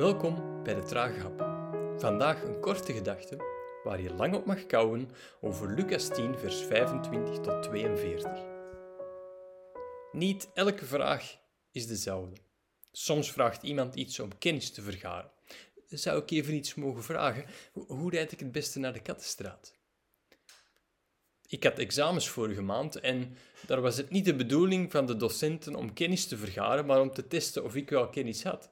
Welkom bij de Trage Hap. Vandaag een korte gedachte waar je lang op mag kouwen over Lucas 10, vers 25 tot 42. Niet elke vraag is dezelfde. Soms vraagt iemand iets om kennis te vergaren. Zou ik even iets mogen vragen? Hoe rijd ik het beste naar de Kattenstraat? Ik had examens vorige maand en daar was het niet de bedoeling van de docenten om kennis te vergaren, maar om te testen of ik wel kennis had.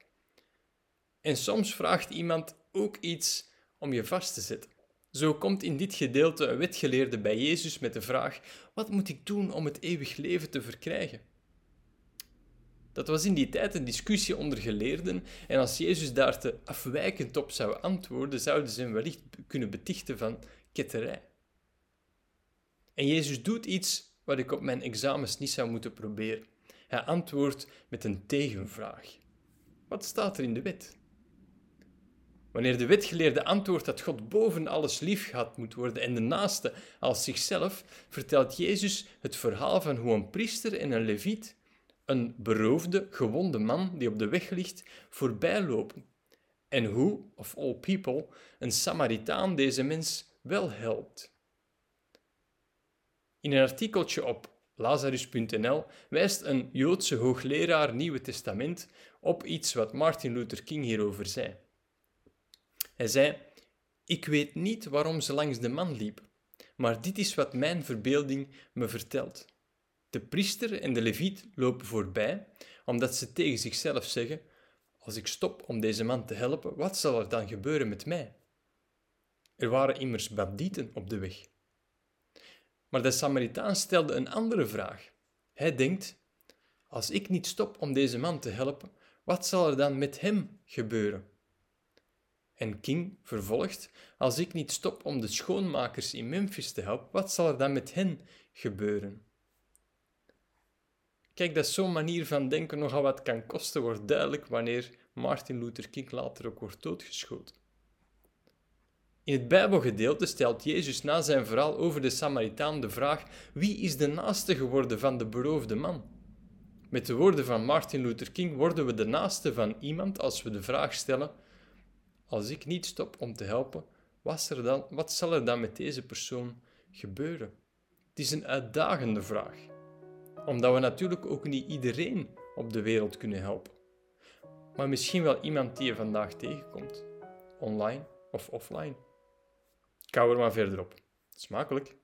En soms vraagt iemand ook iets om je vast te zetten. Zo komt in dit gedeelte een wetgeleerde bij Jezus met de vraag: Wat moet ik doen om het eeuwig leven te verkrijgen? Dat was in die tijd een discussie onder geleerden, en als Jezus daar te afwijkend op zou antwoorden, zouden ze hem wellicht kunnen betichten van ketterij. En Jezus doet iets wat ik op mijn examens niet zou moeten proberen. Hij antwoordt met een tegenvraag. Wat staat er in de wet? Wanneer de wetgeleerde antwoordt dat God boven alles lief gehad moet worden en de naaste als zichzelf, vertelt Jezus het verhaal van hoe een priester en een leviet, een beroofde, gewonde man die op de weg ligt, voorbij lopen. En hoe, of all people, een Samaritaan deze mens wel helpt. In een artikeltje op Lazarus.nl wijst een Joodse hoogleraar Nieuwe Testament op iets wat Martin Luther King hierover zei. Hij zei: Ik weet niet waarom ze langs de man liep, maar dit is wat mijn verbeelding me vertelt. De priester en de leviet lopen voorbij, omdat ze tegen zichzelf zeggen: Als ik stop om deze man te helpen, wat zal er dan gebeuren met mij? Er waren immers bandieten op de weg. Maar de Samaritaan stelde een andere vraag. Hij denkt: Als ik niet stop om deze man te helpen, wat zal er dan met hem gebeuren? En King vervolgt: Als ik niet stop om de schoonmakers in Memphis te helpen, wat zal er dan met hen gebeuren? Kijk, dat zo'n manier van denken nogal wat kan kosten, wordt duidelijk wanneer Martin Luther King later ook wordt doodgeschoten. In het Bijbelgedeelte stelt Jezus na zijn verhaal over de Samaritaan de vraag: wie is de naaste geworden van de beroofde man? Met de woorden van Martin Luther King worden we de naaste van iemand als we de vraag stellen: als ik niet stop om te helpen, wat, zal er dan met deze persoon gebeuren? Het is een uitdagende vraag, omdat we natuurlijk ook niet iedereen op de wereld kunnen helpen. Maar misschien wel iemand die je vandaag tegenkomt, online of offline. Kou er maar verder op. Smakelijk.